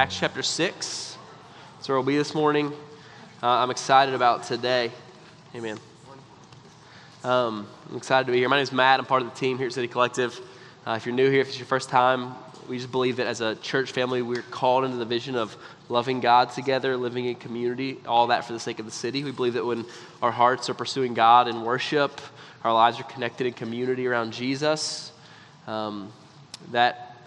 Acts chapter 6. That's where we'll be this morning. Uh, I'm excited about today. Amen. Um, I'm excited to be here. My name is Matt. I'm part of the team here at City Collective. Uh, if you're new here, if it's your first time, we just believe that as a church family, we're called into the vision of loving God together, living in community, all that for the sake of the city. We believe that when our hearts are pursuing God in worship, our lives are connected in community around Jesus, um, that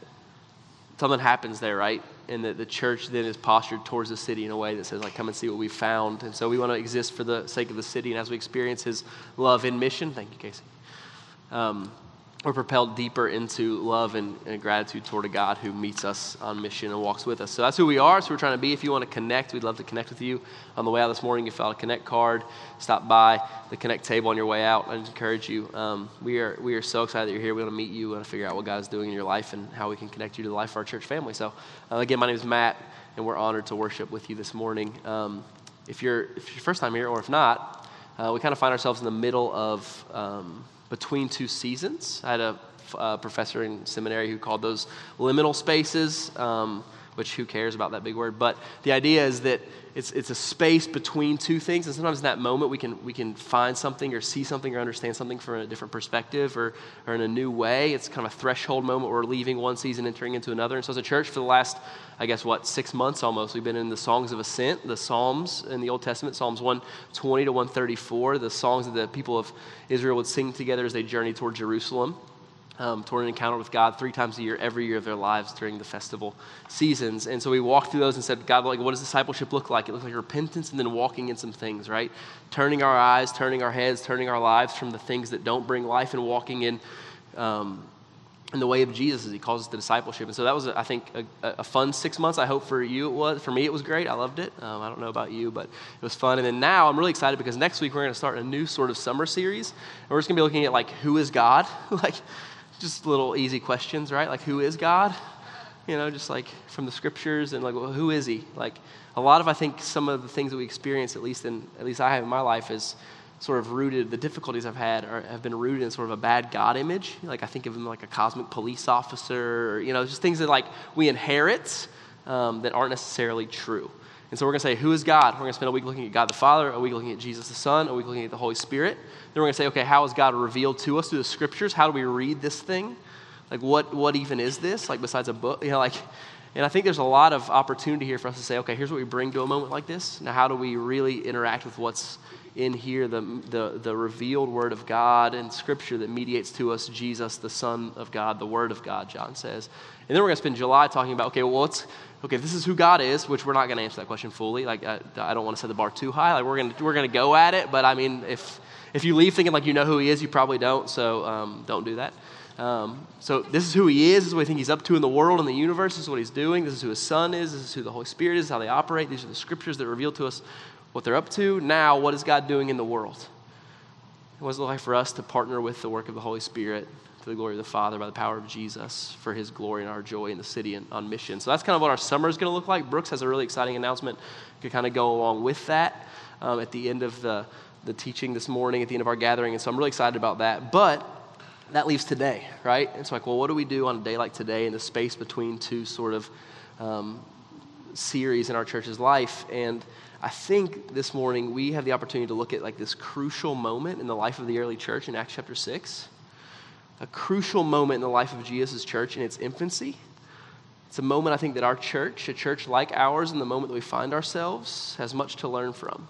something happens there, right? And that the church then is postured towards the city in a way that says, like, come and see what we found. And so we want to exist for the sake of the city. And as we experience his love in mission, thank you, Casey. Um, we're propelled deeper into love and, and, gratitude toward a God who meets us on mission and walks with us. So that's who we are. So we're trying to be. If you want to connect, we'd love to connect with you. On the way out this morning, you out a connect card. Stop by the connect table on your way out. I just encourage you. Um, we are we are so excited that you're here. We want to meet you. We want to figure out what God is doing in your life and how we can connect you to the life of our church family. So uh, again, my name is Matt, and we're honored to worship with you this morning. Um, if you're if first time here, or if not, uh, we kind of find ourselves in the middle of. Um, between two seasons. I had a uh, professor in seminary who called those liminal spaces, um, which who cares about that big word? But the idea is that it's, it's a space between two things, and sometimes in that moment we can, we can find something or see something or understand something from a different perspective or, or in a new way. It's kind of a threshold moment where we're leaving one season, and entering into another. And so, as a church, for the last, I guess, what, six months almost, we've been in the Songs of Ascent, the Psalms in the Old Testament, Psalms 120 to 134, the songs that the people of Israel would sing together as they journeyed toward Jerusalem um, toward an encounter with God three times a year, every year of their lives during the festival seasons. And so we walked through those and said, God, like, what does discipleship look like? It looks like repentance and then walking in some things, right? Turning our eyes, turning our heads, turning our lives from the things that don't bring life and walking in. Um, in the way of Jesus as he calls us to discipleship. And so that was, I think, a, a, fun six months. I hope for you it was. For me, it was great. I loved it. Um, I don't know about you, but it was fun. And then now I'm really excited because next week we're going to start a new sort of summer series. And we're just going to be looking at, like, who is God? like, just little easy questions, right? Like, who is God? You know, just like from the scriptures and like, well, who is he? Like, a lot of, I think, some of the things that we experience, at least in, at least I have in my life, is sort of rooted, the difficulties I've had are, have been rooted in sort of a bad God image. Like, I think of him like a cosmic police officer, or, you know, just things that like we inherit um, that aren't necessarily true. And so we're going to say, Who is God? We're going to spend a week looking at God the Father, a week looking at Jesus the Son, a week looking at the Holy Spirit. Then we're going to say, Okay, how is God revealed to us through the scriptures? How do we read this thing? Like, what, what even is this? Like, besides a book? You know, like, and I think there's a lot of opportunity here for us to say, okay, here's what we bring to a moment like this. Now, how do we really interact with what's in here, the, the, the revealed Word of God and Scripture that mediates to us Jesus, the Son of God, the Word of God, John says. And then we're going to spend July talking about, okay, well, what's, okay, this is who God is, which we're not going to answer that question fully. Like, I, I don't want to set the bar too high. Like, we're going to, we're to go at it, but I mean, if, if you leave thinking like you know who he is, you probably don't, so um, don't do that. Um, so this is who he is. This is what we think he's up to in the world and the universe. This is what he's doing. This is who his son is. This is who the Holy Spirit is, how they operate. These are the scriptures that reveal to us what they're up to. Now, what is God doing in the world? What does it look like for us to partner with the work of the Holy Spirit to the glory of the Father by the power of Jesus for his glory and our joy in the city and on mission. So that's kind of what our summer is going to look like. Brooks has a really exciting announcement to kind of go along with that um, at the end of the, the teaching this morning, at the end of our gathering. And so I'm really excited about that. But that leaves today, right? It's like, well, what do we do on a day like today in the space between two sort of um, series in our church's life? And I think this morning we have the opportunity to look at like this crucial moment in the life of the early church in Acts chapter 6 a crucial moment in the life of Jesus' church in its infancy. It's a moment I think that our church, a church like ours, in the moment that we find ourselves, has much to learn from.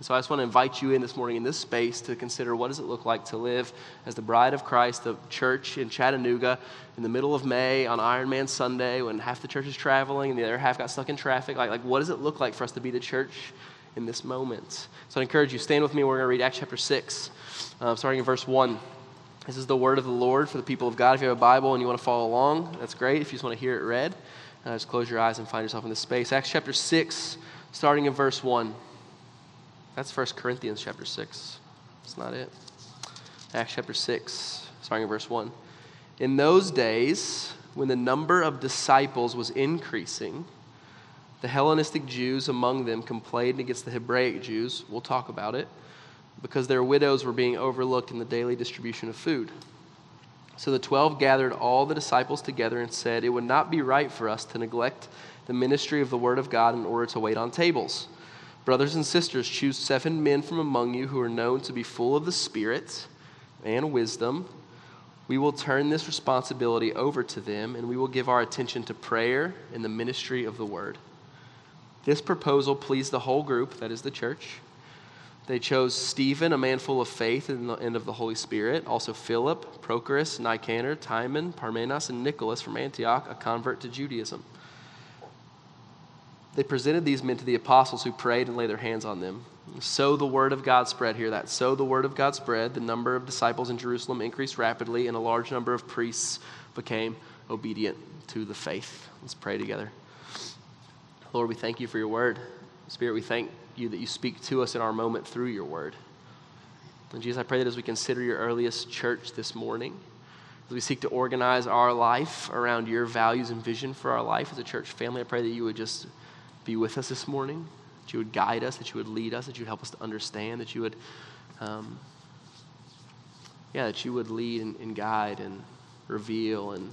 And so I just want to invite you in this morning in this space to consider what does it look like to live as the bride of Christ, the church in Chattanooga in the middle of May on Ironman Sunday when half the church is traveling and the other half got stuck in traffic. Like, like what does it look like for us to be the church in this moment? So I encourage you, stand with me. We're going to read Acts chapter 6, uh, starting in verse 1. This is the word of the Lord for the people of God. If you have a Bible and you want to follow along, that's great. If you just want to hear it read, uh, just close your eyes and find yourself in this space. Acts chapter 6, starting in verse 1. That's 1 Corinthians chapter 6. That's not it. Acts chapter 6, starting in verse 1. In those days, when the number of disciples was increasing, the Hellenistic Jews among them complained against the Hebraic Jews. We'll talk about it because their widows were being overlooked in the daily distribution of food. So the twelve gathered all the disciples together and said, It would not be right for us to neglect the ministry of the word of God in order to wait on tables. Brothers and sisters, choose seven men from among you who are known to be full of the Spirit and wisdom. We will turn this responsibility over to them, and we will give our attention to prayer and the ministry of the word. This proposal pleased the whole group, that is the church. They chose Stephen, a man full of faith and of the Holy Spirit, also Philip, Prochorus, Nicanor, Timon, Parmenas, and Nicholas from Antioch, a convert to Judaism. They presented these men to the apostles who prayed and laid their hands on them. So the word of God spread. Hear that. So the word of God spread. The number of disciples in Jerusalem increased rapidly, and a large number of priests became obedient to the faith. Let's pray together. Lord, we thank you for your word. Spirit, we thank you that you speak to us in our moment through your word. And Jesus, I pray that as we consider your earliest church this morning, as we seek to organize our life around your values and vision for our life as a church family, I pray that you would just be with us this morning, that you would guide us, that you would lead us, that you would help us to understand, that you would, um, yeah, that you would lead and, and guide and reveal and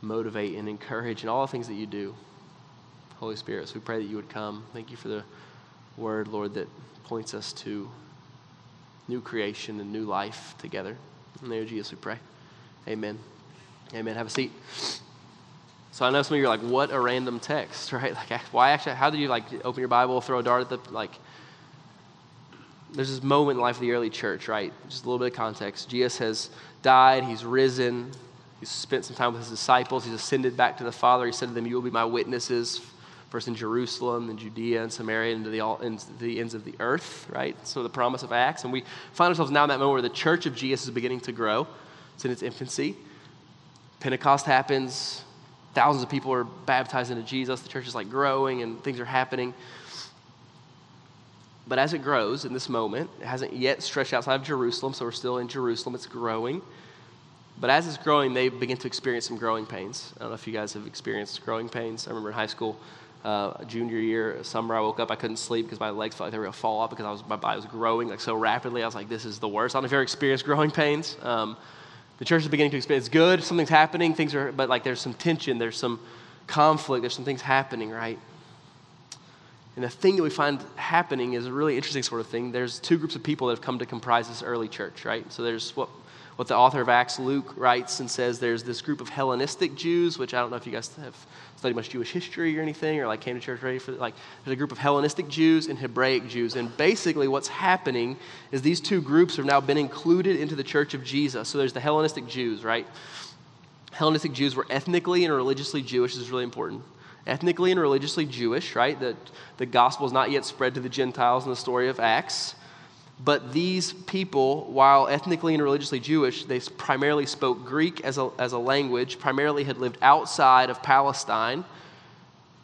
motivate and encourage and all the things that you do. Holy Spirit. So we pray that you would come. Thank you for the word, Lord, that points us to new creation and new life together. In the name of Jesus, we pray. Amen. Amen. Have a seat. So I know some of you are like, what a random text, right? Like, why actually, how did you like open your Bible, throw a dart at the, like, there's this moment in life of the early church, right? Just a little bit of context. Jesus has died, he's risen, he's spent some time with his disciples, he's ascended back to the Father. He said to them, You will be my witnesses first in Jerusalem, then Judea and Samaria, and to the, all, into the ends of the earth, right? So the promise of Acts. And we find ourselves now in that moment where the church of Jesus is beginning to grow. It's in its infancy. Pentecost happens. Thousands of people are baptized into Jesus. The church is like growing and things are happening. But as it grows in this moment, it hasn't yet stretched outside of Jerusalem, so we're still in Jerusalem. It's growing. But as it's growing, they begin to experience some growing pains. I don't know if you guys have experienced growing pains. I remember in high school, uh, junior year, summer, I woke up, I couldn't sleep because my legs felt like they were to fall off because I was, my body was growing like so rapidly. I was like, this is the worst. I don't know if you experienced growing pains. Um, the church is beginning to experience. It's good, something's happening, things are, but like there's some tension, there's some conflict, there's some things happening, right? And the thing that we find happening is a really interesting sort of thing. There's two groups of people that have come to comprise this early church, right? So there's what what the author of Acts, Luke, writes and says there's this group of Hellenistic Jews, which I don't know if you guys have studied much Jewish history or anything, or like came to church ready for like there's a group of Hellenistic Jews and Hebraic Jews, and basically what's happening is these two groups have now been included into the church of Jesus. So there's the Hellenistic Jews, right? Hellenistic Jews were ethnically and religiously Jewish. This is really important. Ethnically and religiously Jewish, right? That the gospel is not yet spread to the Gentiles in the story of Acts. But these people, while ethnically and religiously Jewish, they primarily spoke Greek as a, as a language, primarily had lived outside of Palestine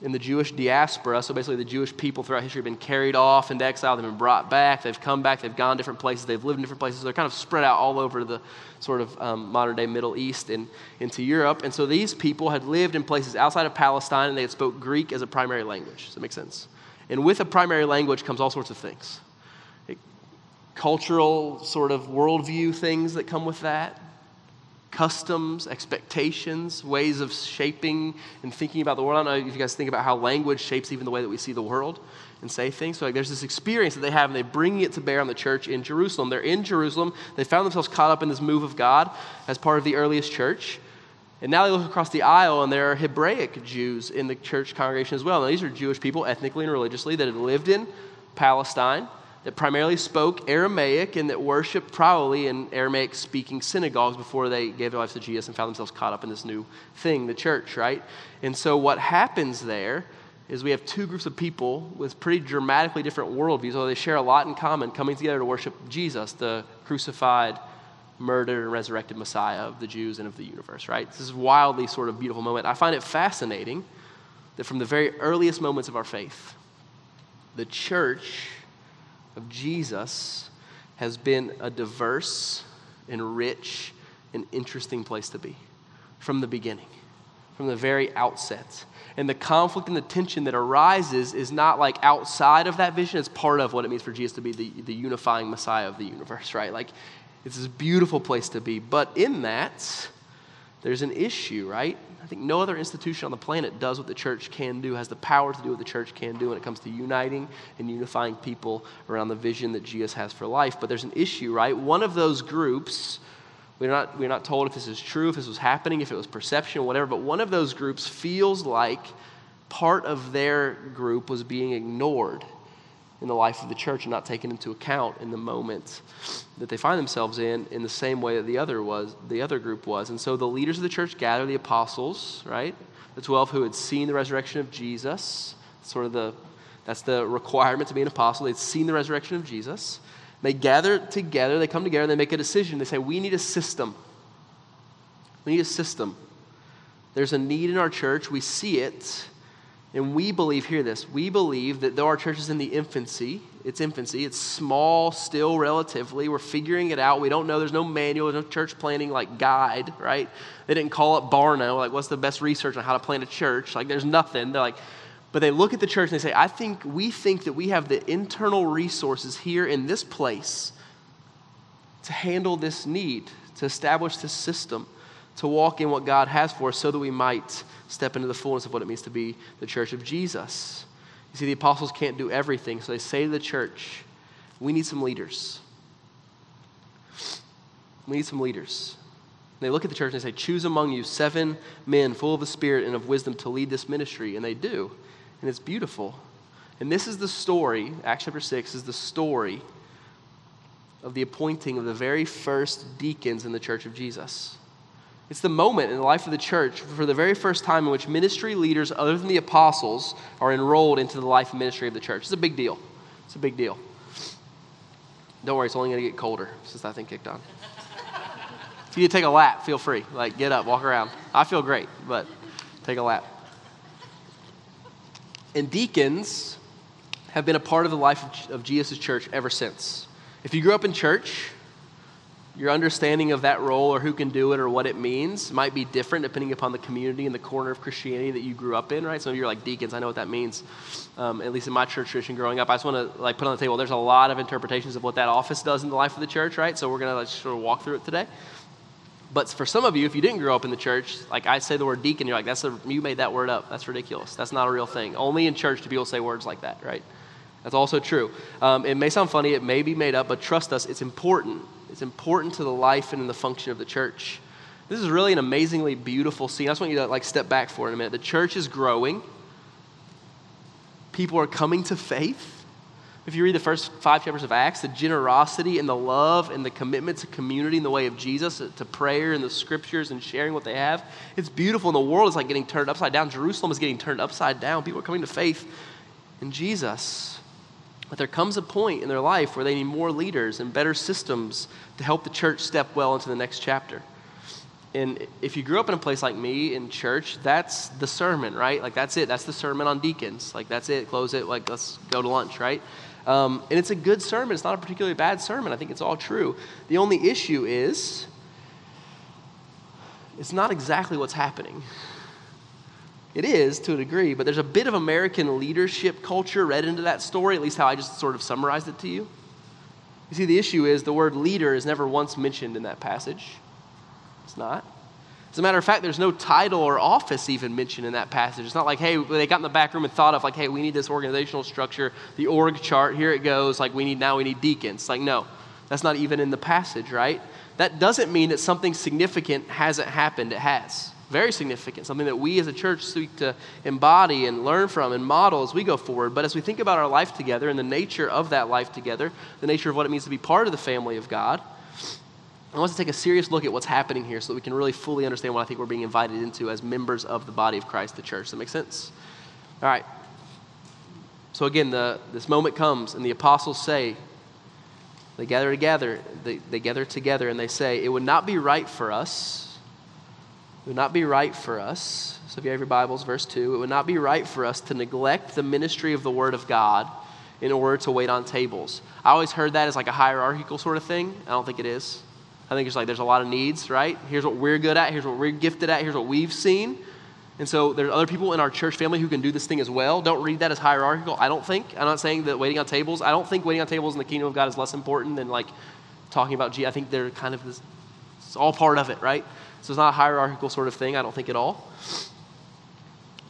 in the Jewish diaspora. So basically, the Jewish people throughout history have been carried off into exile. They've been brought back. They've come back. They've gone different places. They've lived in different places. They're kind of spread out all over the sort of um, modern day Middle East and into Europe. And so these people had lived in places outside of Palestine and they had spoke Greek as a primary language. Does that make sense? And with a primary language comes all sorts of things cultural sort of worldview things that come with that, customs, expectations, ways of shaping and thinking about the world. I don't know if you guys think about how language shapes even the way that we see the world and say things. So like there's this experience that they have, and they bring it to bear on the church in Jerusalem. They're in Jerusalem. They found themselves caught up in this move of God as part of the earliest church. And now they look across the aisle, and there are Hebraic Jews in the church congregation as well. Now, these are Jewish people, ethnically and religiously, that had lived in Palestine that primarily spoke Aramaic and that worshiped probably in Aramaic speaking synagogues before they gave their lives to Jesus and found themselves caught up in this new thing, the church, right? And so what happens there is we have two groups of people with pretty dramatically different worldviews, although they share a lot in common, coming together to worship Jesus, the crucified, murdered, and resurrected Messiah of the Jews and of the universe, right? This is wildly sort of beautiful moment. I find it fascinating that from the very earliest moments of our faith, the church of Jesus has been a diverse and rich and interesting place to be from the beginning, from the very outset. And the conflict and the tension that arises is not like outside of that vision, it's part of what it means for Jesus to be the, the unifying Messiah of the universe, right? Like It's this beautiful place to be. But in that, there's an issue, right? I think no other institution on the planet does what the church can do, has the power to do what the church can do when it comes to uniting and unifying people around the vision that Jesus has for life. But there's an issue, right? One of those groups, we're not, we're not told if this is true, if this was happening, if it was perception, whatever, but one of those groups feels like part of their group was being ignored in the life of the church and not taken into account in the moment that they find themselves in in the same way that the other was the other group was. And so the leaders of the church gather the apostles right? The 12 who had seen the resurrection of jesus. Sort of the that's the requirement to be an apostle. They'd seen the resurrection of jesus. They gather together they come together they make a decision. They say we need a system. We need a system. There's a need in our church. We see it and we believe, hear this, we believe that though our church is in the infancy, its infancy, it's small still relatively, we're figuring it out. We don't know, there's no manual, there's no church planning like guide, right? They didn't call up Barna, like, what's the best research on how to plan a church? Like, there's nothing. They're like, but they look at the church and they say, I think, we think that we have the internal resources here in this place to handle this need, to establish this system, to walk in what God has for us so that we might step into the fullness of what it means to be the church of Jesus. You see, the apostles can't do everything, so they say to the church, we need some leaders. We need some leaders. And they look at the church and they say, Choose among you seven men full of the Spirit and of wisdom to lead this ministry. And they do. And it's beautiful. And this is the story, Acts chapter 6 is the story of the appointing of the very first deacons in the church of Jesus. It's the moment in the life of the church for the very first time in which ministry leaders, other than the apostles, are enrolled into the life and ministry of the church. It's a big deal. It's a big deal. Don't worry, it's only going to get colder since that thing kicked on. if you take a lap, feel free. Like, get up, walk around. I feel great, but take a lap. And deacons have been a part of the life of Jesus' church ever since. If you grew up in church, your understanding of that role or who can do it or what it means might be different depending upon the community and the corner of Christianity that you grew up in, right? Some of you are like deacons. I know what that means. Um, at least in my church tradition growing up, I just want to like put on the table. There's a lot of interpretations of what that office does in the life of the church, right? So we're gonna like sort of walk through it today. But for some of you, if you didn't grow up in the church, like I say the word deacon, you're like, that's a, you made that word up. That's ridiculous. That's not a real thing. Only in church do people say words like that, right? That's also true. Um, it may sound funny, it may be made up, but trust us, it's important it's important to the life and the function of the church. This is really an amazingly beautiful scene. I just want you to like step back for it in a minute. The church is growing. People are coming to faith. If you read the first five chapters of Acts, the generosity and the love and the commitment to community in the way of Jesus, to prayer and the scriptures and sharing what they have, it's beautiful. And the world is like getting turned upside down. Jerusalem is getting turned upside down. People are coming to faith in Jesus. But there comes a point in their life where they need more leaders and better systems to help the church step well into the next chapter. And if you grew up in a place like me in church, that's the sermon, right? Like, that's it. That's the sermon on deacons. Like, that's it. Close it. Like, let's go to lunch, right? Um, and it's a good sermon. It's not a particularly bad sermon. I think it's all true. The only issue is it's not exactly what's happening. It is to a degree, but there's a bit of American leadership culture read into that story, at least how I just sort of summarized it to you. You see, the issue is the word leader is never once mentioned in that passage. It's not. As a matter of fact, there's no title or office even mentioned in that passage. It's not like, hey, they got in the back room and thought of, like, hey, we need this organizational structure, the org chart, here it goes, like, we need now we need deacons. Like, no, that's not even in the passage, right? That doesn't mean that something significant hasn't happened. It has. Very significant, something that we as a church seek to embody and learn from and model as we go forward. But as we think about our life together and the nature of that life together, the nature of what it means to be part of the family of God, I want us to take a serious look at what's happening here so that we can really fully understand what I think we're being invited into as members of the body of Christ, the church. Does that make sense? All right. So again, the, this moment comes, and the apostles say, they gather together, they, they gather together, and they say, It would not be right for us would not be right for us. So if you have your Bibles, verse 2, it would not be right for us to neglect the ministry of the Word of God in order to wait on tables. I always heard that as like a hierarchical sort of thing. I don't think it is. I think it's like there's a lot of needs, right? Here's what we're good at, here's what we're gifted at, here's what we've seen. And so there's other people in our church family who can do this thing as well. Don't read that as hierarchical. I don't think. I'm not saying that waiting on tables. I don't think waiting on tables in the kingdom of God is less important than like talking about Jesus. I think they're kind of this, it's all part of it, right? So it's not a hierarchical sort of thing, I don't think at all.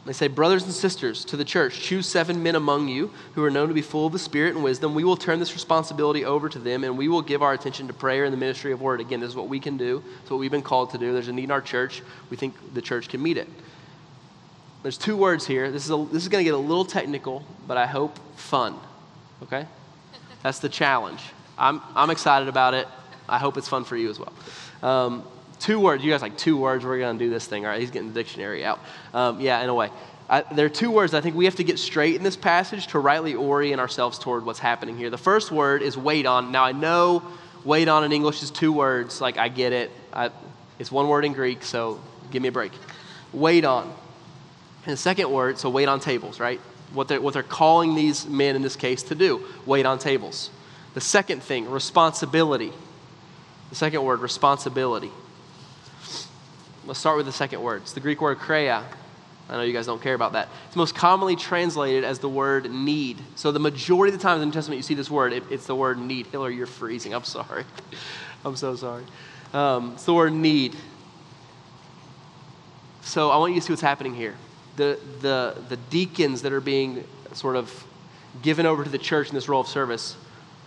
They say, Brothers and sisters to the church, choose seven men among you who are known to be full of the Spirit and wisdom. We will turn this responsibility over to them and we will give our attention to prayer and the ministry of word. Again, this is what we can do. It's what we've been called to do. There's a need in our church. We think the church can meet it. There's two words here. This is, a, this is going to get a little technical, but I hope fun. Okay? That's the challenge. I'm, I'm excited about it. I hope it's fun for you as well. Um, two words. You guys like two words. We're going to do this thing. All right. He's getting the dictionary out. Um, yeah, in a way. I, there are two words I think we have to get straight in this passage to rightly orient ourselves toward what's happening here. The first word is wait on. Now, I know wait on in English is two words. Like, I get it. I, it's one word in Greek, so give me a break. Wait on. And the second word, so wait on tables, right? What they're, what they're calling these men in this case to do wait on tables. The second thing, responsibility. The second word, responsibility. Let's start with the second word. It's the Greek word kreia. I know you guys don't care about that. It's most commonly translated as the word need. So the majority of the times in the New Testament you see this word, it, it's the word need. Hillary, you're freezing. I'm sorry. I'm so sorry. Um, it's the word need. So I want you to see what's happening here. The, the, the deacons that are being sort of given over to the church in this role of service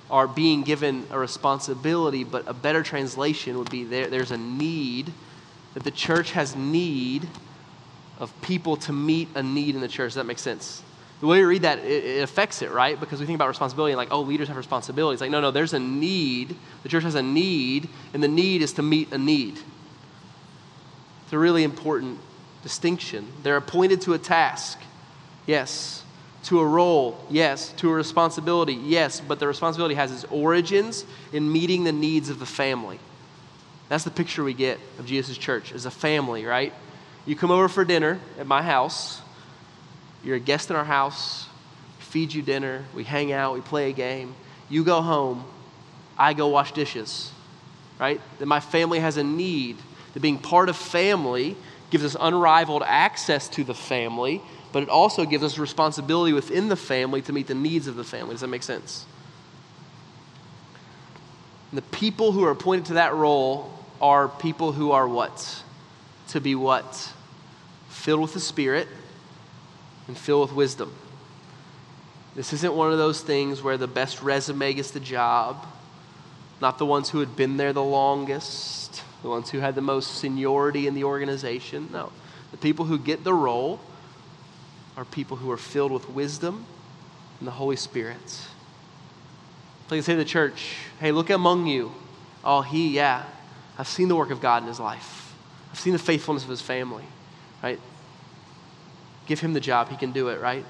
are being given a responsibility, but a better translation would be there, there's a need, that the church has need of people to meet a need in the church. Does that make sense? The way we read that, it, it, affects it, right? Because we think about responsibility and like, oh, leaders have responsibilities. Like, no, no, there's a need. The church has a need, and the need is to meet a need. It's a really important distinction. They're appointed to a task, yes. To a role, yes. To a responsibility, yes. But the responsibility has its origins in meeting the needs of the family. That's the picture we get of Jesus' church as a family, right? You come over for dinner at my house. You're a guest in our house. feed you dinner. We hang out. We play a game. You go home. I go wash dishes. Right? That my family has a need. That being part of family gives us unrivaled access to the family, but it also gives us responsibility within the family to meet the needs of the family. Does that make sense? And the people who are appointed to that role are people who are what? to be what? Filled with the Spirit and filled with wisdom. This isn't one of those things where the best resume gets the job, not the ones who had been there the longest, the ones who had the most seniority in the organization. No. The people who get the role are people who are filled with wisdom and the Holy Spirit. I say to the church, hey, look among you. Oh, he, yeah. I've seen the work of God in his life. I've seen the faithfulness of his family, right? Give him the job, he can do it, right?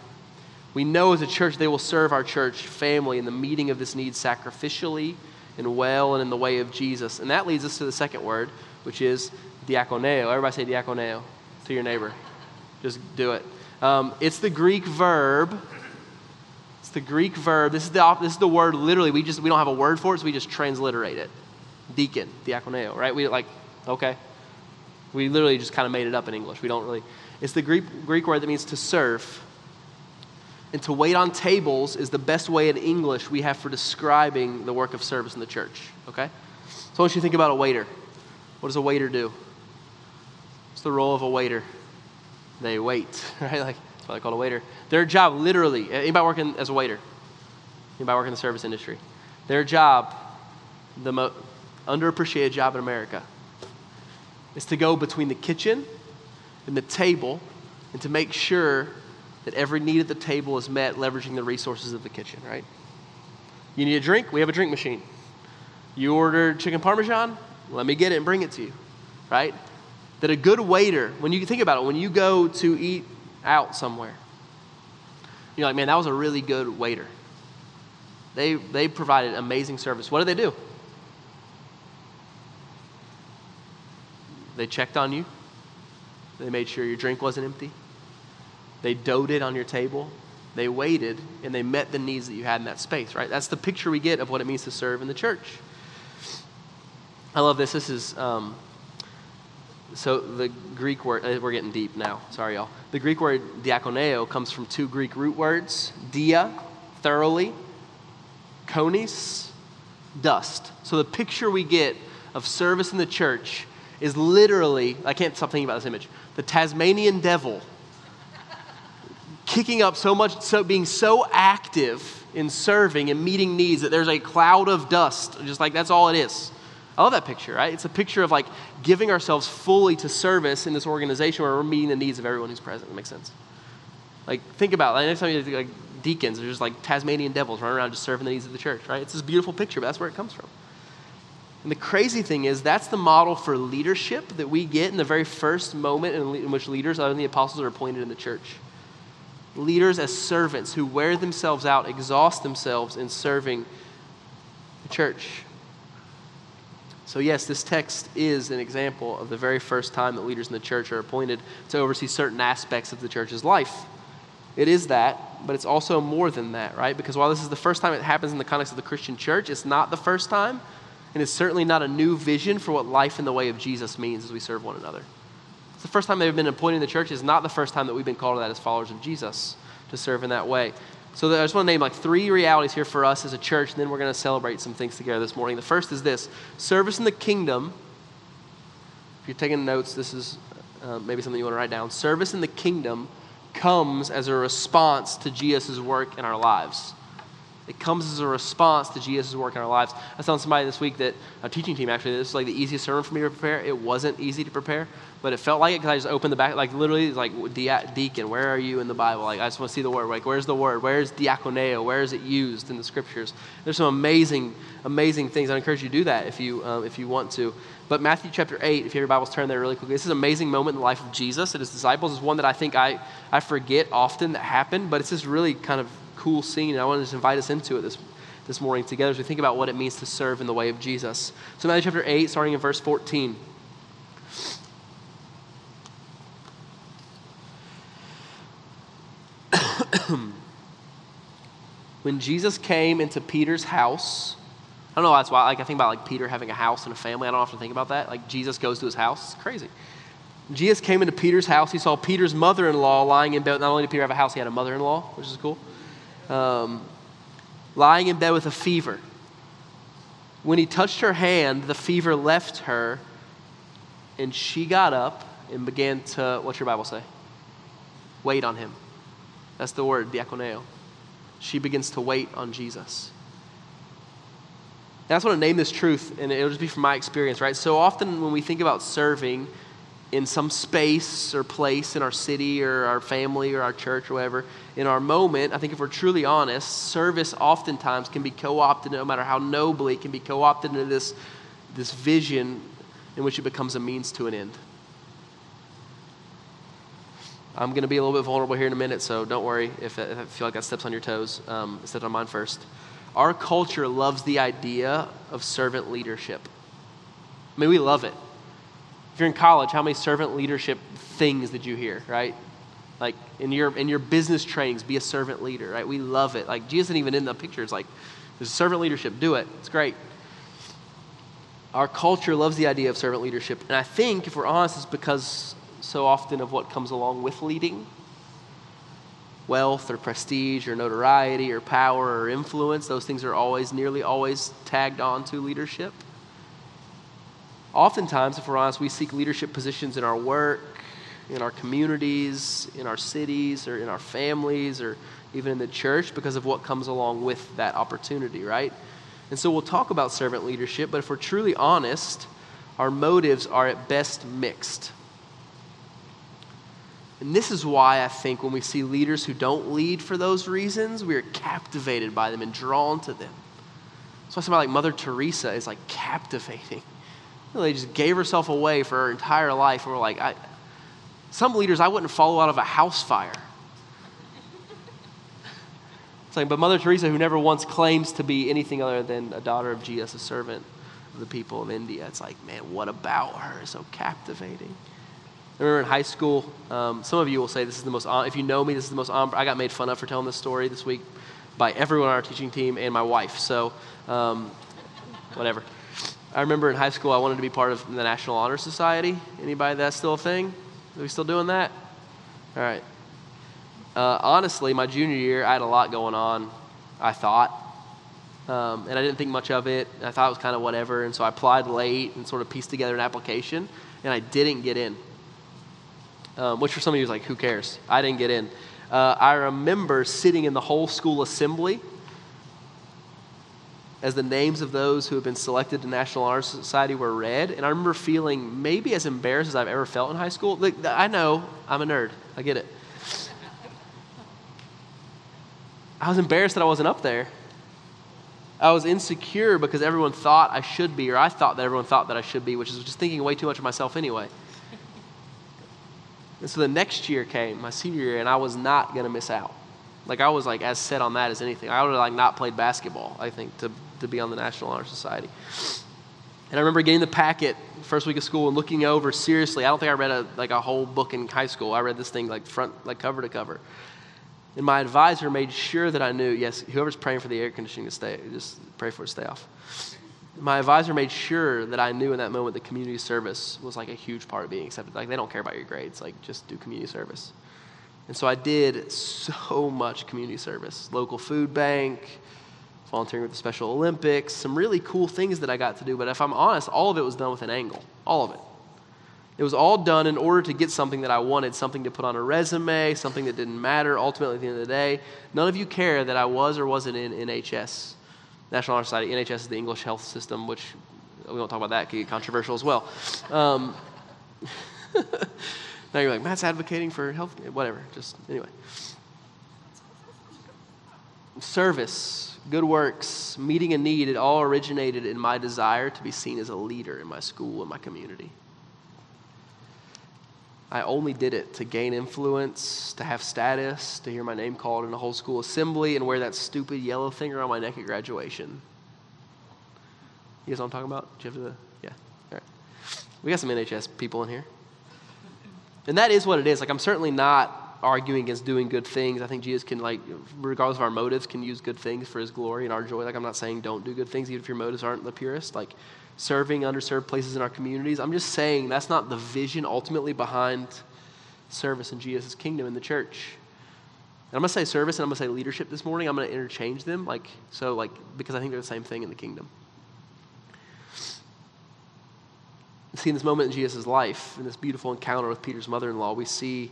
We know as a church they will serve our church family in the meeting of this need sacrificially and well and in the way of Jesus. And that leads us to the second word, which is diakoneo. Everybody say diakoneo to your neighbor. Just do it. Um, it's the Greek verb. It's the Greek verb. This is the, this is the word literally. We just we don't have a word for it, so we just transliterate it. Deacon, diakoneo, right? We like, okay, we literally just kind of made it up in English. We don't really. It's the Greek, Greek word that means to serve. And to wait on tables is the best way in English we have for describing the work of service in the church. Okay? So I want you to think about a waiter. What does a waiter do? What's the role of a waiter? They wait, right? Like that's why they call a waiter. Their job, literally, anybody working as a waiter? Anybody working in the service industry? Their job, the most underappreciated job in America, is to go between the kitchen and the table and to make sure that every need at the table is met leveraging the resources of the kitchen, right? You need a drink? We have a drink machine. You ordered chicken parmesan? Let me get it and bring it to you, right? That a good waiter, when you think about it, when you go to eat out somewhere, you're like, man, that was a really good waiter. They, they provided amazing service. What did they do? They checked on you. They made sure your drink wasn't empty. They doted on your table. They waited and they met the needs that you had in that space, right? That's the picture we get of what it means to serve in the church. I love this. This is, um, so the Greek word, uh, we're getting deep now. Sorry, y'all. The Greek word diakoneo comes from two Greek root words dia, thoroughly, konis, dust. So the picture we get of service in the church is literally, I can't stop thinking about this image, the Tasmanian devil kicking up so much, so being so active in serving and meeting needs that there's a cloud of dust. Just like that's all it is. I love that picture, right? It's a picture of like giving ourselves fully to service in this organization where we're meeting the needs of everyone who's present. That makes sense. Like, think about it. Next time you like deacons, they're just like Tasmanian devils running around just serving the needs of the church, right? It's this beautiful picture, but that's where it comes from. And the crazy thing is, that's the model for leadership that we get in the very first moment in, in which leaders, other than the apostles, are appointed in the church. Leaders as servants who wear themselves out, exhaust themselves in serving the church. So, yes, this text is an example of the very first time that leaders in the church are appointed to oversee certain aspects of the church's life. It is that, but it's also more than that, right? Because while this is the first time it happens in the context of the Christian church, it's not the first time and it's certainly not a new vision for what life in the way of Jesus means as we serve one another. It's the first time they've been appointed in the church. It's not the first time that we've been called to that as followers of Jesus to serve in that way. So I just want to name like three realities here for us as a church, and then we're going to celebrate some things together this morning. The first is this service in the kingdom. If you're taking notes, this is uh, maybe something you want to write down. Service in the kingdom comes as a response to Jesus' work in our lives. It comes as a response to Jesus' work in our lives. I telling somebody this week that a teaching team actually, this is like the easiest sermon for me to prepare. It wasn't easy to prepare, but it felt like it because I just opened the back, like literally, like deacon, where are you in the Bible? Like I just want to see the word. Like where's the word? Where's diakoneo? Where is it used in the scriptures? There's some amazing, amazing things. I encourage you to do that if you um, if you want to. But Matthew chapter 8, if you have your Bibles, turn there really quickly. This is an amazing moment in the life of Jesus and his disciples. It's one that I think I, I forget often that happened, but it's this really kind of cool scene, and I want to just invite us into it this, this morning together as we think about what it means to serve in the way of Jesus. So, Matthew chapter 8, starting in verse 14. when Jesus came into Peter's house, I don't know that's why like I think about like Peter having a house and a family. I don't often think about that. Like Jesus goes to his house. It's crazy. Jesus came into Peter's house. He saw Peter's mother-in-law lying in bed. Not only did Peter have a house, he had a mother-in-law, which is cool um, lying in bed with a fever. When he touched her hand, the fever left her, and she got up and began to, what's your Bible say? Wait on him. That's the word, diakoneo. She begins to wait on Jesus. And I just want to name this truth, and it'll just be from my experience, right? So often when we think about serving, in some space or place in our city or our family or our church or whatever, in our moment, I think if we're truly honest, service oftentimes can be co opted, no matter how nobly, it can be co opted into this, this vision in which it becomes a means to an end. I'm going to be a little bit vulnerable here in a minute, so don't worry if, I feel like that steps on your toes. Um, step on mine first. Our culture loves the idea of servant leadership. I mean, we love it if you're in college, how many servant leadership things did you hear, right? Like in your in your business trainings, be a servant leader, right? We love it. Like Jesus isn't even in the picture. It's like there's servant leadership. Do it. It's great. Our culture loves the idea of servant leadership, and I think if we're honest, it's because so often of what comes along with leading wealth or prestige or notoriety or power or influence those things are always nearly always tagged on to leadership Oftentimes, if we're honest, we seek leadership positions in our work, in our communities, in our cities, or in our families, or even in the church because of what comes along with that opportunity, right? And so we'll talk about servant leadership, but if we're truly honest, our motives are at best mixed. And this is why I think when we see leaders who don't lead for those reasons, we are captivated by them and drawn to them. That's why somebody like Mother Teresa is like captivating really just gave herself away for her entire life. And we're like, I, some leaders I wouldn't follow out of a house fire. It's like, but Mother Teresa, who never once claims to be anything other than a daughter of Jesus, a servant of the people of India, it's like, man, what about her so captivating? I remember in high school, um, some of you will say this is the most, if you know me, this is the most, I got made fun of for telling this story this week by everyone on our teaching team and my wife. So, um, whatever. I remember in high school I wanted to be part of the National Honor Society. Anybody that's still a thing? Are we still doing that? All right. Uh, honestly, my junior year, I had a lot going on, I thought. Um, and I didn't think much of it. I thought it was kind of whatever. And so I applied late and sort of pieced together an application, and I didn't get in. Um, which for some of you is like, who cares? I didn't get in. Uh, I remember sitting in the whole school assembly as the names of those who had been selected to National Honor Society were read. And I remember feeling maybe as embarrassed as I've ever felt in high school. Like, I know, I'm a nerd. I get it. I was embarrassed that I wasn't up there. I was insecure because everyone thought I should be, or I thought that everyone thought that I should be, which is just thinking way too much of myself anyway. And so the next year came, my senior year, and I was not going to miss out. Like I was like as set on that as anything. I would have like not played basketball, I think, to, to be on the National Honor Society. And I remember getting the packet first week of school and looking over seriously. I don't think I read a, like a whole book in high school. I read this thing like front, like cover to cover. And my advisor made sure that I knew, yes, whoever's praying for the air conditioning to stay, just pray for it to stay off. My advisor made sure that I knew in that moment that community service was like a huge part of being accepted. Like they don't care about your grades, like just do community service. And so I did so much community service local food bank, volunteering with the Special Olympics, some really cool things that I got to do. But if I'm honest, all of it was done with an angle. All of it. It was all done in order to get something that I wanted, something to put on a resume, something that didn't matter ultimately at the end of the day. None of you care that I was or wasn't in NHS, National Honor Society. NHS is the English health system, which we won't talk about that, it can get controversial as well. Um, now you're like, Matt's advocating for health, whatever, just anyway. Service, good works, meeting a need, it all originated in my desire to be seen as a leader in my school and my community. I only did it to gain influence, to have status, to hear my name called in a whole school assembly, and wear that stupid yellow thing around my neck at graduation. You guys know what I'm talking about? Do you have the, yeah, all right. We got some NHS people in here. And that is what it is. Like, I'm certainly not arguing against doing good things. I think Jesus can, like, regardless of our motives, can use good things for his glory and our joy. Like, I'm not saying don't do good things, even if your motives aren't the purest. Like, serving underserved places in our communities. I'm just saying that's not the vision ultimately behind service in Jesus' kingdom in the church. And I'm going to say service and I'm going to say leadership this morning. I'm going to interchange them, like, so, like, because I think they're the same thing in the kingdom. See, in this moment in Jesus' life, in this beautiful encounter with Peter's mother in law, we see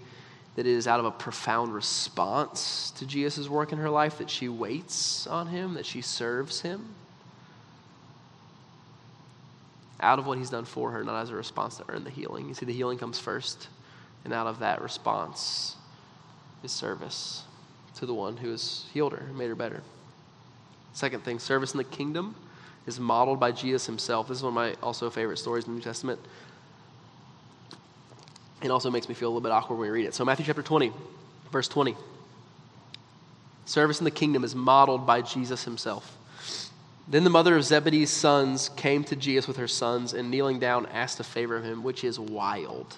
that it is out of a profound response to Jesus' work in her life that she waits on him, that she serves him out of what he's done for her, not as a response to earn the healing. You see, the healing comes first, and out of that response is service to the one who has healed her, made her better. Second thing, service in the kingdom is modeled by Jesus himself. This is one of my also favorite stories in the New Testament. It also makes me feel a little bit awkward when we read it. So, Matthew chapter 20, verse 20. Service in the kingdom is modeled by Jesus himself. Then the mother of Zebedee's sons came to Jesus with her sons and kneeling down asked a favor of him, which is wild.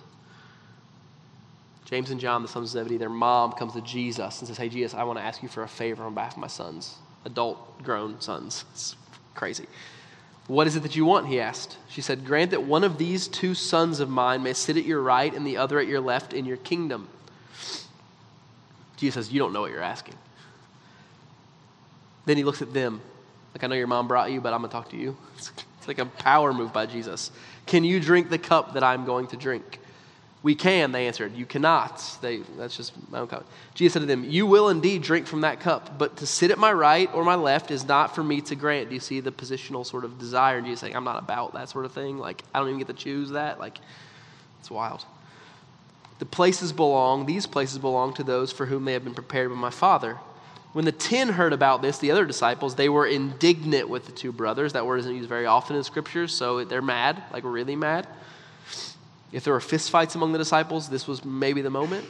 James and John, the sons of Zebedee, their mom comes to Jesus and says, Hey, Jesus, I want to ask you for a favor on behalf of my sons, adult, grown sons. It's crazy. What is it that you want? He asked. She said, Grant that one of these two sons of mine may sit at your right and the other at your left in your kingdom. Jesus says, You don't know what you're asking. Then he looks at them like, I know your mom brought you, but I'm going to talk to you. It's, it's like a power move by Jesus. Can you drink the cup that I'm going to drink? We can, they answered. You cannot. They, that's just my own comment. Jesus said to them, You will indeed drink from that cup, but to sit at my right or my left is not for me to grant. Do you see the positional sort of desire? And Jesus saying, I'm not about that sort of thing. Like, I don't even get to choose that. Like, it's wild. The places belong, these places belong to those for whom they have been prepared by my Father. When the ten heard about this, the other disciples, they were indignant with the two brothers. That word isn't used very often in scriptures, so they're mad, like really mad. If there were fistfights among the disciples, this was maybe the moment.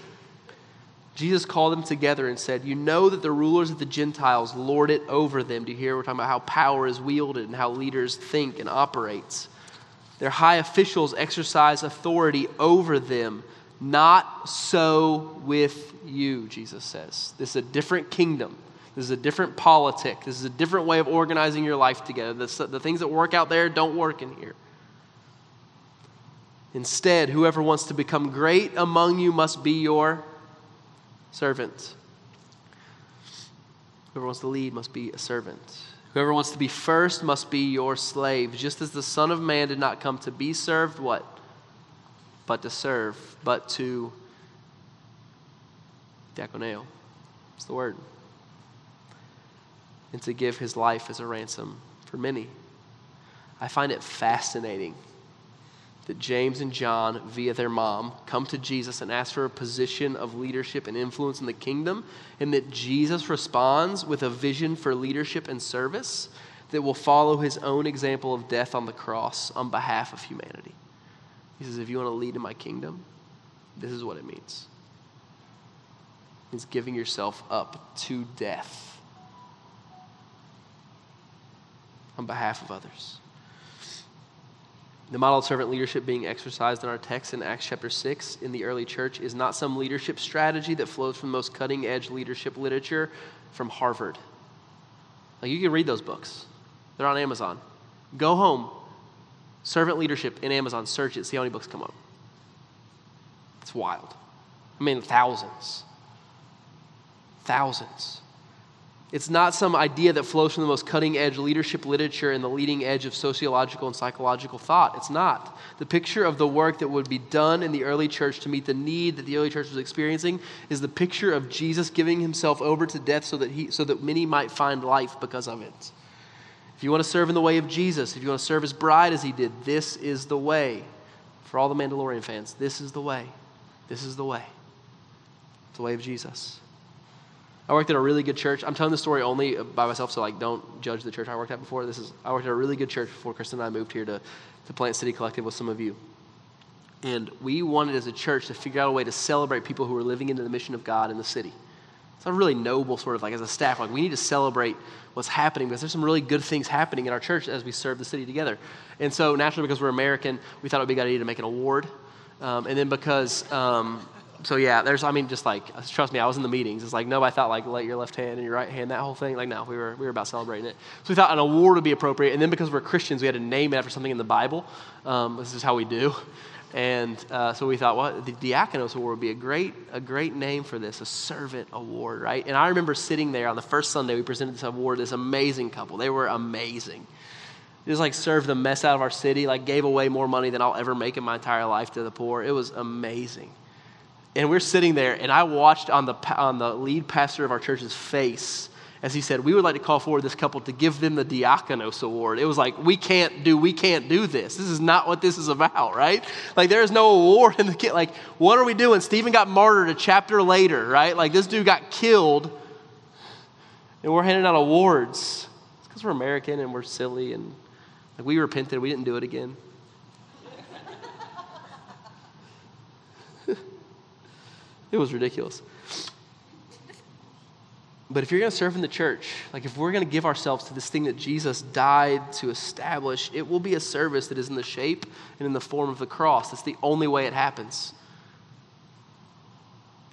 Jesus called them together and said, You know that the rulers of the Gentiles lord it over them. Do you hear? We're talking about how power is wielded and how leaders think and operates. Their high officials exercise authority over them. Not so with you, Jesus says. This is a different kingdom. This is a different politic. This is a different way of organizing your life together. The, the things that work out there don't work in here. Instead, whoever wants to become great among you must be your servant. Whoever wants to lead must be a servant. Whoever wants to be first must be your slave, just as the Son of Man did not come to be served, what? But to serve, but to diakoneo. It's the word. And to give his life as a ransom for many. I find it fascinating that James and John, via their mom, come to Jesus and ask for a position of leadership and influence in the kingdom, and that Jesus responds with a vision for leadership and service that will follow his own example of death on the cross on behalf of humanity. He says, If you want to lead in my kingdom, this is what it means. It's giving yourself up to death on behalf of others. The model of servant leadership being exercised in our text in Acts chapter 6 in the early church is not some leadership strategy that flows from the most cutting edge leadership literature from Harvard. Like, you can read those books, they're on Amazon. Go home, servant leadership in Amazon, search it, see how many books come up. It's wild. I mean, thousands. Thousands. It's not some idea that flows from the most cutting edge leadership literature and the leading edge of sociological and psychological thought. It's not. The picture of the work that would be done in the early church to meet the need that the early church was experiencing is the picture of Jesus giving himself over to death so that, he, so that many might find life because of it. If you want to serve in the way of Jesus, if you want to serve his bride as he did, this is the way. For all the Mandalorian fans, this is the way. This is the way. It's the way of Jesus. I worked at a really good church. I'm telling the story only by myself, so like don't judge the church I worked at before. This is I worked at a really good church before Kristen and I moved here to, to Plant City Collective with some of you. And we wanted as a church to figure out a way to celebrate people who were living into the mission of God in the city. It's a really noble sort of like as a staff, like we need to celebrate what's happening because there's some really good things happening in our church as we serve the city together. And so naturally, because we're American, we thought it would be a good idea to make an award. Um, and then because um, so yeah, there's, I mean, just like, trust me, I was in the meetings. It's like, nobody thought like, let your left hand and your right hand, that whole thing. Like, no, we were, we were about celebrating it. So we thought an award would be appropriate. And then because we're Christians, we had to name it after something in the Bible. Um, this is how we do. And uh, so we thought, well, the Diakonos Award would be a great, a great name for this, a servant award, right? And I remember sitting there on the first Sunday we presented this award, this amazing couple. They were amazing. Just like served the mess out of our city, like gave away more money than I'll ever make in my entire life to the poor. It was amazing. And we're sitting there, and I watched on the, on the lead pastor of our church's face as he said, We would like to call forward this couple to give them the Diakonos Award. It was like, we can't do, we can't do this. This is not what this is about, right? Like, there is no award in the kid. Like, what are we doing? Stephen got martyred a chapter later, right? Like, this dude got killed, and we're handing out awards. It's because we're American and we're silly, and like, we repented, we didn't do it again. It was ridiculous. But if you're going to serve in the church, like if we're going to give ourselves to this thing that Jesus died to establish, it will be a service that is in the shape and in the form of the cross. That's the only way it happens.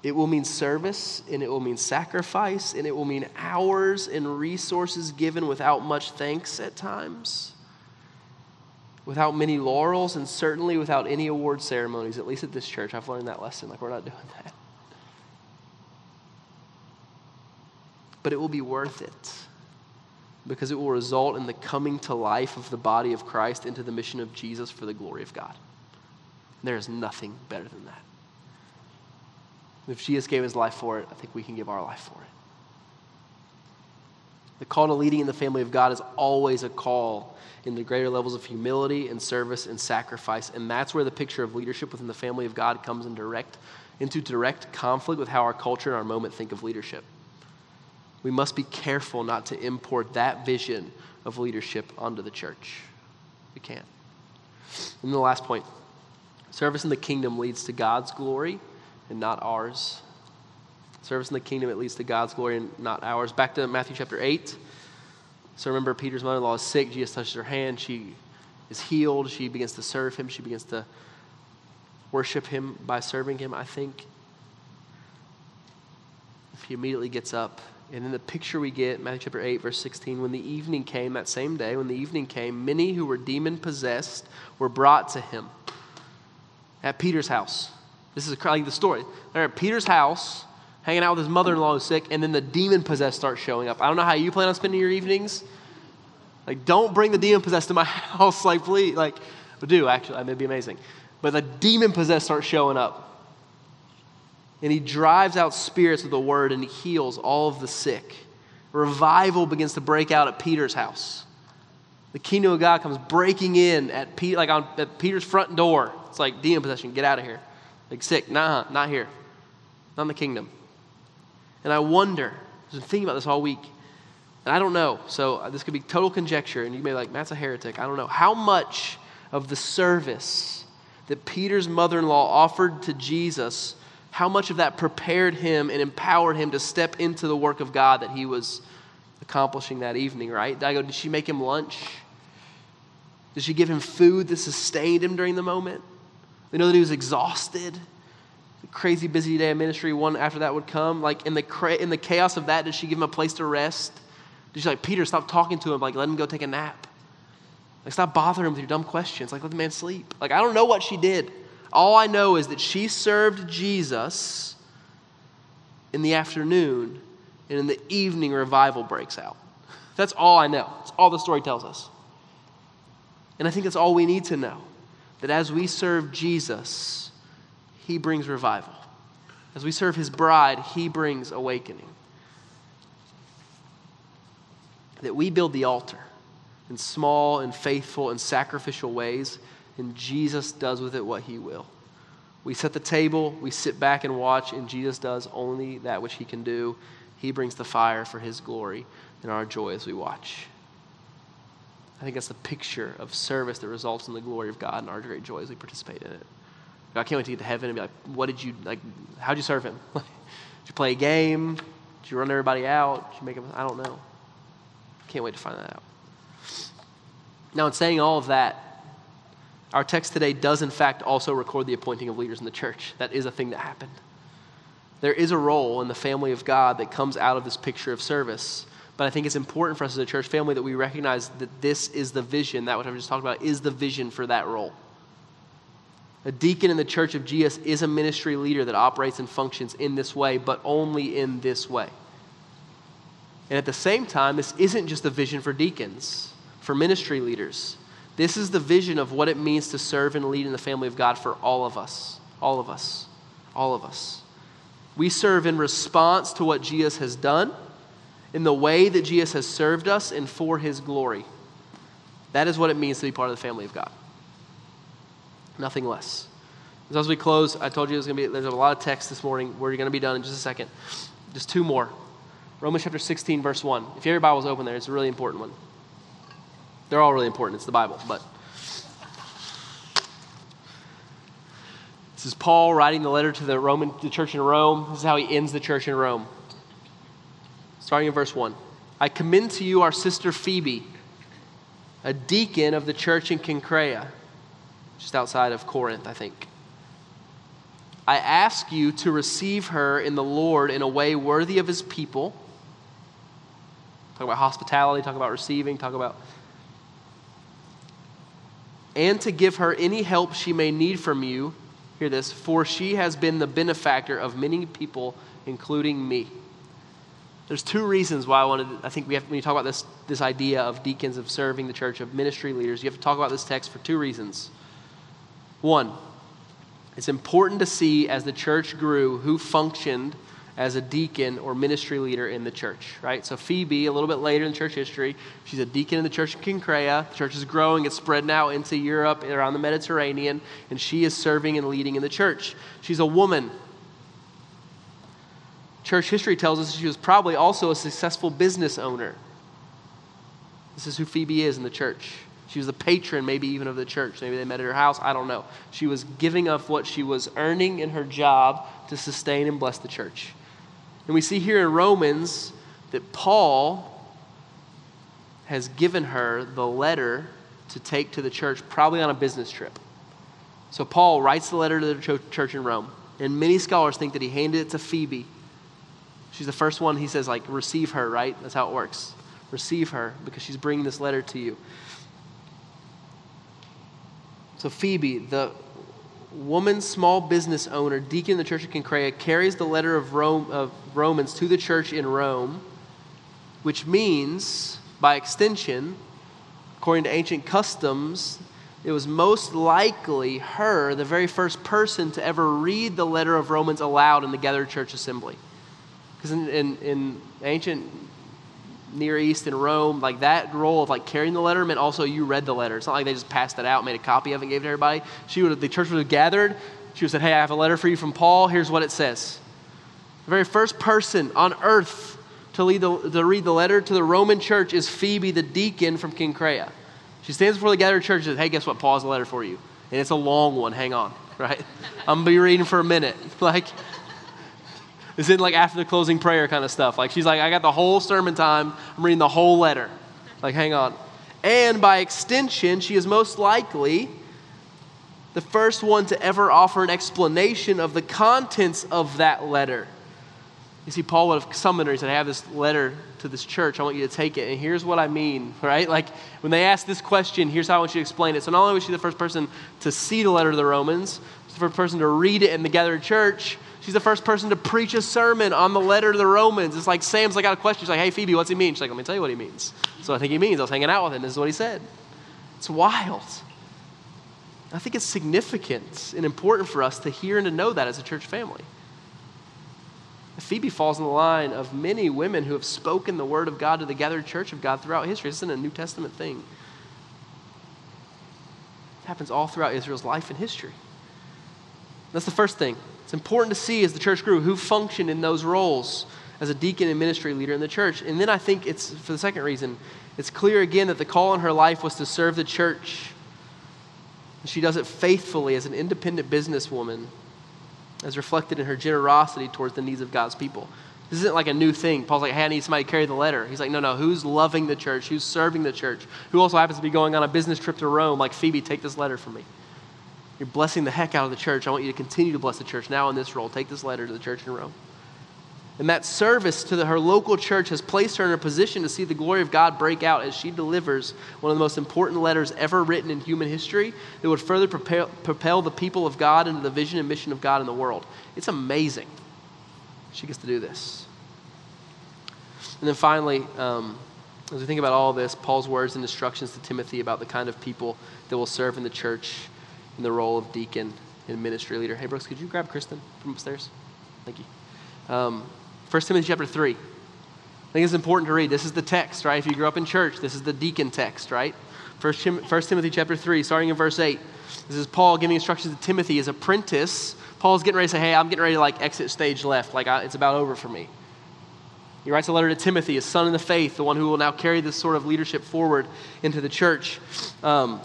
It will mean service, and it will mean sacrifice, and it will mean hours and resources given without much thanks at times, without many laurels, and certainly without any award ceremonies, at least at this church. I've learned that lesson. Like, we're not doing that. But it will be worth it because it will result in the coming to life of the body of Christ into the mission of Jesus for the glory of God. There is nothing better than that. If Jesus gave his life for it, I think we can give our life for it. The call to leading in the family of God is always a call into greater levels of humility and service and sacrifice. And that's where the picture of leadership within the family of God comes in direct, into direct conflict with how our culture and our moment think of leadership we must be careful not to import that vision of leadership onto the church. We can't. And the last point service in the kingdom leads to God's glory and not ours. Service in the kingdom, it leads to God's glory and not ours. Back to Matthew chapter 8. So remember, Peter's mother in law is sick. Jesus touches her hand. She is healed. She begins to serve him. She begins to worship him by serving him, I think. He immediately gets up and in the picture we get, Matthew chapter 8, verse 16, when the evening came, that same day, when the evening came, many who were demon possessed were brought to him at Peter's house. This is like the story. They're at Peter's house, hanging out with his mother in law who's sick, and then the demon possessed start showing up. I don't know how you plan on spending your evenings, Like, don't bring the demon possessed to my house. Like, please. Like, do actually. Mean, it'd be amazing. But the demon possessed starts showing up. And he drives out spirits with the word and he heals all of the sick. Revival begins to break out at Peter's house. The kingdom of God comes breaking in at, like on, at Peter's front door. It's like demon possession, get out of here. Like sick, nah, not here. Not in the kingdom. And I wonder, I've been thinking about this all week, and I don't know, so uh, this could be total conjecture, and you may be like, Matt's a heretic. I don't know. How much of the service that Peter's mother in law offered to Jesus, how much of that prepared him and empowered him to step into the work of God that he was accomplishing that evening, right? Did I go, did she make him lunch? Did she give him food that sustained him during the moment? We know that he was exhausted. Crazy busy day of ministry, one after that would come. Like in the, cra- in the chaos of that, did she give him a place to rest? Did she like, Peter, stop talking to him, like let him go take a nap? Like stop bothering him with your dumb questions. Like let the man sleep. Like I don't know what she did. All I know is that she served Jesus in the afternoon, and in the evening, revival breaks out. That's all I know. That's all the story tells us. And I think that's all we need to know that as we serve Jesus, he brings revival. As we serve his bride, he brings awakening. That we build the altar in small and faithful and sacrificial ways, and Jesus does with it what he will. We set the table, we sit back and watch, and Jesus does only that which he can do. He brings the fire for his glory and our joy as we watch. I think that's the picture of service that results in the glory of God and our great joy as we participate in it. I can't wait to get to heaven and be like, what did you, like, how'd you serve him? did you play a game? Did you run everybody out? Did you make him, I don't know. Can't wait to find that out. Now, in saying all of that, our text today does, in fact, also record the appointing of leaders in the church. That is a thing that happened. There is a role in the family of God that comes out of this picture of service. But I think it's important for us as a church family that we recognize that this is the vision, that what I've just talked about is the vision for that role. A deacon in the church of Jesus is a ministry leader that operates and functions in this way, but only in this way. And at the same time, this isn't just a vision for deacons, for ministry leaders. This is the vision of what it means to serve and lead in the family of God for all of us. All of us. All of us. We serve in response to what Jesus has done, in the way that Jesus has served us, and for his glory. That is what it means to be part of the family of God. Nothing less. as we close, I told you there's going to be there's a lot of text this morning. We're going to be done in just a second. Just two more. Romans chapter 16, verse 1. If your Bibles open there, it's a really important one. They're all really important. It's the Bible, but this is Paul writing the letter to the Roman the church in Rome. This is how he ends the church in Rome. Starting in verse 1. I commend to you our sister Phoebe, a deacon of the church in Cenchrea, just outside of Corinth, I think. I ask you to receive her in the Lord in a way worthy of his people. Talk about hospitality, talk about receiving, talk about and to give her any help she may need from you. Hear this, for she has been the benefactor of many people, including me. There's two reasons why I wanted. I think we have when you talk about this this idea of deacons of serving the church of ministry leaders, you have to talk about this text for two reasons. One, it's important to see as the church grew who functioned as a deacon or ministry leader in the church, right? So Phoebe, a little bit later in church history, she's a deacon in the church in Cenchrea. The church is growing, it's spread now into Europe, around the Mediterranean, and she is serving and leading in the church. She's a woman. Church history tells us she was probably also a successful business owner. This is who Phoebe is in the church. She was the patron, maybe even of the church. Maybe they met at her house. I don't know. She was giving of what she was earning in her job to sustain and bless the church. And we see here in Romans that Paul has given her the letter to take to the church, probably on a business trip. So Paul writes the letter to the church in Rome, and many scholars think that he handed it to Phoebe. She's the first one, he says, like, receive her, right? That's how it works. Receive her because she's bringing this letter to you. So, Phoebe, the woman small business owner, deacon in the church of Cenchrea, carries the letter of, Rome, of Romans to the church in Rome, which means, by extension, According to ancient customs, it was most likely her, the very first person to ever read the letter of Romans aloud in the gathered church assembly. Because in, in, in, ancient Near East and Rome, like that role of like carrying the letter meant also you read the letter. It's not like they just passed it out, made a copy of it, gave it to everybody. She would have, the church would have gathered. She would have said, Hey, I have a letter for you from Paul. Here's what it says. The very first person on earth to, lead the, to read the letter to the Roman church is Phoebe, the deacon from Cenchrea. She stands before the gathered church and says, Hey, guess what? Paul has a letter for you. And it's a long one. Hang on, right? I'm to be reading for a minute. Like, it's in like after the closing prayer kind of stuff. Like, she's like, I got the whole sermon time. I'm reading the whole letter. Like, hang on. And by extension, she is most likely the first one to ever offer an explanation of the contents of that letter. You see, Paul would have summoned her. He said, I have this letter to this church. I want you to take it. And here's what I mean, right? Like when they ask this question, here's how I want you to explain it. So not only was she the first person to see the letter to the Romans, she's the first person to read it in the gathered church. She's the first person to preach a sermon on the letter to the Romans. It's like Sam's like got a question. She's like, hey, Phoebe, what's he mean? She's like, let me tell you what he means. So I think he means I was hanging out with him. This is what he said. It's wild. I think it's significant and important for us to hear and to know that as a church family. Phoebe falls in the line of many women who have spoken the word of God to the gathered church of God throughout history. This isn't a New Testament thing. It happens all throughout Israel's life and history. That's the first thing. It's important to see as the church grew who functioned in those roles as a deacon and ministry leader in the church. And then I think it's, for the second reason, it's clear again that the call in her life was to serve the church. She does it faithfully as an independent businesswoman as reflected in her generosity towards the needs of God's people. This isn't like a new thing. Paul's like, hey, I need somebody to carry the letter. He's like, no, no, who's loving the church? Who's serving the church? Who also happens to be going on a business trip to Rome? Like, Phoebe, take this letter for me. You're blessing the heck out of the church. I want you to continue to bless the church now in this role. Take this letter to the church in Rome. And that service to the, her local church has placed her in a position to see the glory of God break out as she delivers one of the most important letters ever written in human history that would further propel, propel the people of God into the vision and mission of God in the world. It's amazing. She gets to do this. And then finally, um, as we think about all this, Paul's words and instructions to Timothy about the kind of people that will serve in the church in the role of deacon and ministry leader. Hey, Brooks, could you grab Kristen from upstairs? Thank you. Um, 1 Timothy chapter 3. I think it's important to read. This is the text, right? If you grew up in church, this is the deacon text, right? 1 Timothy chapter 3, starting in verse 8. This is Paul giving instructions to Timothy, his apprentice. Paul's getting ready to say, hey, I'm getting ready to like exit stage left. Like, I, it's about over for me. He writes a letter to Timothy, his son in the faith, the one who will now carry this sort of leadership forward into the church. Um,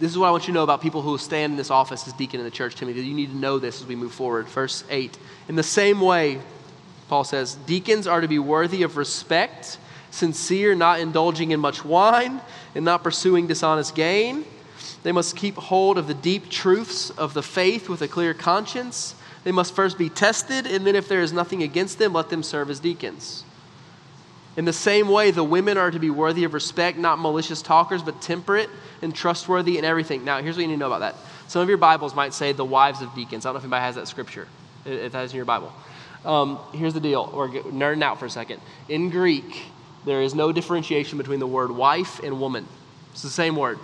this is what I want you to know about people who stand in this office as deacon in the church, Timothy. You need to know this as we move forward. Verse 8. In the same way, Paul says, deacons are to be worthy of respect, sincere, not indulging in much wine, and not pursuing dishonest gain. They must keep hold of the deep truths of the faith with a clear conscience. They must first be tested, and then if there is nothing against them, let them serve as deacons. In the same way, the women are to be worthy of respect, not malicious talkers, but temperate and trustworthy in everything. Now, here's what you need to know about that. Some of your Bibles might say the wives of deacons. I don't know if anybody has that scripture, if that is in your Bible. Um, here's the deal. We're nerding out for a second. In Greek, there is no differentiation between the word wife and woman, it's the same word.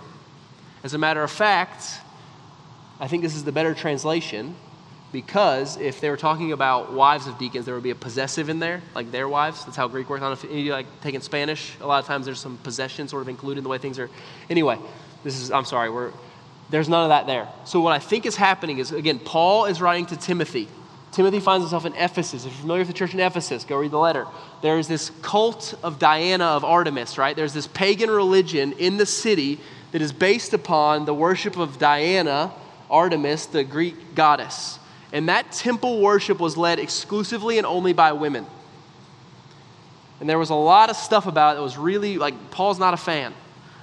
As a matter of fact, I think this is the better translation because if they were talking about wives of deacons, there would be a possessive in there, like their wives. That's how Greek works. I don't know if you like taking Spanish. A lot of times there's some possession sort of included in the way things are. Anyway, this is. I'm sorry. We're there's none of that there. So what I think is happening is again, Paul is writing to Timothy. Timothy finds himself in Ephesus. If you're familiar with the church in Ephesus, go read the letter. There is this cult of Diana of Artemis, right? There's this pagan religion in the city that is based upon the worship of Diana, Artemis, the Greek goddess. And that temple worship was led exclusively and only by women. And there was a lot of stuff about it that was really like, Paul's not a fan.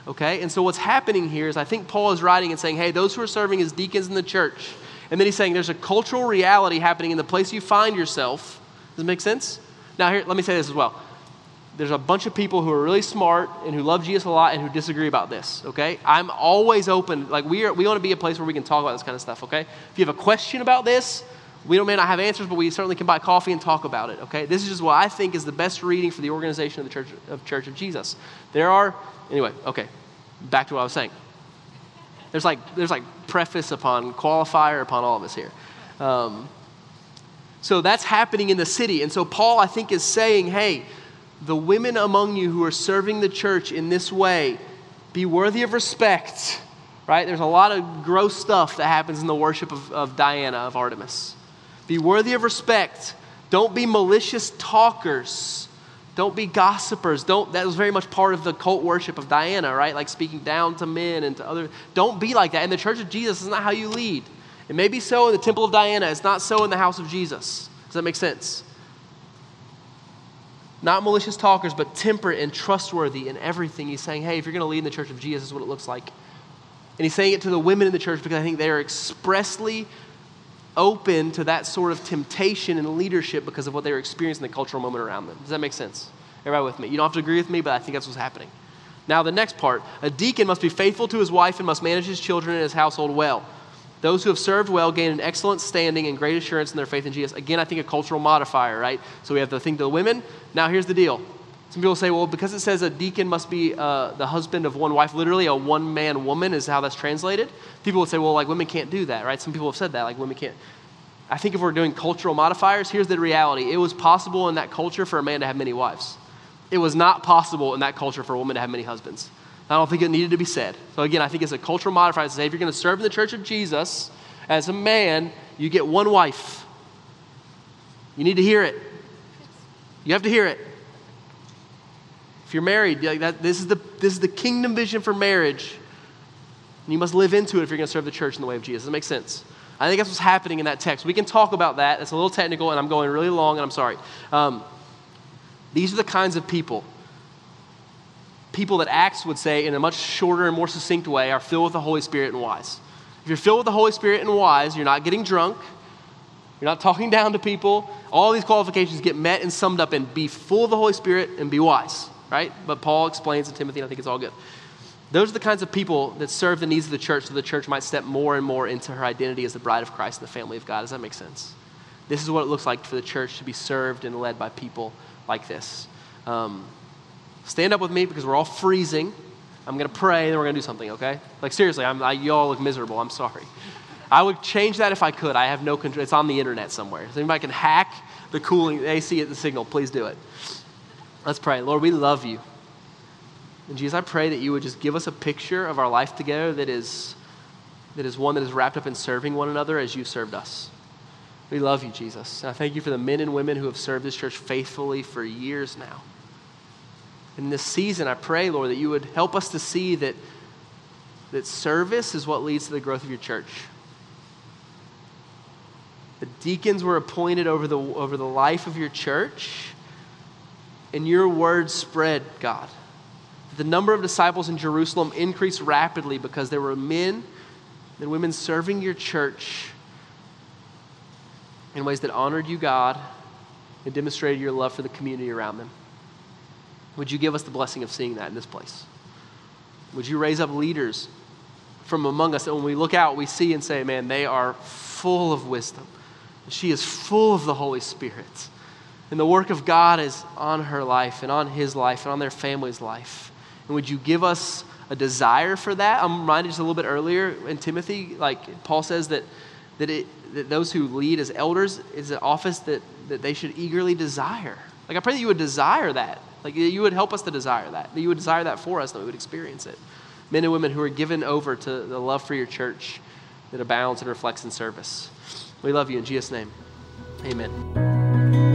Okay? And so what's happening here is I think Paul is writing and saying, hey, those who are serving as deacons in the church, and then he's saying there's a cultural reality happening in the place you find yourself. Does it make sense? Now, here, let me say this as well there's a bunch of people who are really smart and who love Jesus a lot and who disagree about this, okay? I'm always open. Like, we, are, we want to be a place where we can talk about this kind of stuff, okay? If you have a question about this, We may not have answers, but we certainly can buy coffee and talk about it, okay? This is just what I think is the best reading for the organization of the Church of, Church of Jesus. There are, anyway, okay, back to what I was saying. There's like, there's like preface upon qualifier upon all of us here. Um, so that's happening in the city. And so Paul, I think, is saying, hey, the women among you who are serving the church in this way, be worthy of respect, right? There's a lot of gross stuff that happens in the worship of, of Diana, of Artemis. Be worthy of respect. Don't be malicious talkers. Don't be gossipers. Don't that was very much part of the cult worship of Diana, right? Like speaking down to men and to other. Don't be like that. In the church of Jesus is not how you lead. It may be so in the temple of Diana. It's not so in the house of Jesus. Does that make sense? Not malicious talkers, but temperate and trustworthy in everything. He's saying, hey, if you're going to lead in the church of Jesus, this is what it looks like. And he's saying it to the women in the church because I think they are expressly open to that sort of temptation and leadership because of what they were experiencing in the cultural moment around them. Does that make sense? Everybody with me? You don't have to agree with me, but I think that's what's happening. Now, the next part a deacon must be faithful to his wife and must manage his children and his household well. Those who have served well gain an excellent standing and great assurance in their faith in Jesus. Again, I think a cultural modifier, right? So we have the thing to the women. Now, here's the deal. Some people say, well, because it says a deacon must be uh, the husband of one wife, literally a one man woman is how that's translated. People would say, well, like women can't do that, right? Some people have said that, like women can't. I think if we're doing cultural modifiers, here's the reality it was possible in that culture for a man to have many wives. It was not possible in that culture for a woman to have many husbands. I don't think it needed to be said. So, again, I think it's a cultural modifier to say if you're going to serve in the church of Jesus as a man, you get one wife. You need to hear it. You have to hear it. If you're married, this, is the, this is the kingdom vision for marriage. And you must live into it if you're going to serve the church in the way of Jesus. Does it make sense? I think that's what's happening in that text. We can talk about that. It's a little technical, and I'm going really long, and I'm sorry. Um, these are the kinds of people people that Acts would say in a much shorter and more succinct way are filled with the Holy Spirit and wise. If you're filled with the Holy Spirit and wise, you're not getting drunk, you're not talking down to people. All these qualifications get met and summed up in be full of the Holy Spirit and be wise, right? But Paul explains to Timothy, and I think it's all good. Those are the kinds of people that serve the needs of the church so the church might step more and more into her identity as the bride of Christ and the family of God. Does that make sense? This is what it looks like for the church to be served and led by people like this. Um, Stand up with me because we're all freezing. I'm going to pray, and then we're going to do something, okay? Like, seriously, I'm, I, you all look miserable. I'm sorry. I would change that if I could. I have no control. It's on the internet somewhere. If anybody can hack the cooling, the AC at the signal, please do it. Let's pray. Lord, we love you. And Jesus, I pray that you would just give us a picture of our life together that is, that is one that is wrapped up in serving one another as you've served us. We love you, Jesus. And I thank you for the men and women who have served this church faithfully for years now in this season, I pray, Lord, that you would help us to see that, that service is what leads to the growth of your church. The deacons were appointed over the, over the life of your church, and your word spread, God. The number of disciples in Jerusalem increased rapidly because there were men and women serving your church in ways that honored you, God, and demonstrated your love for the community around them. Would you give us the blessing of seeing that in this place? Would you raise up leaders from among us that when we look out, we see and say, man, they are full of wisdom. She is full of the Holy Spirit. And the work of God is on her life and on his life and on their family's life. And would you give us a desire for that? I'm reminded just a little bit earlier in Timothy, like Paul says that, that, it, that those who lead as elders is an office that, that they should eagerly desire. Like I pray that you would desire that like you would help us to desire that. That you would desire that for us, that we would experience it. Men and women who are given over to the love for your church that abounds and reflects in service. We love you in Jesus' name. Amen.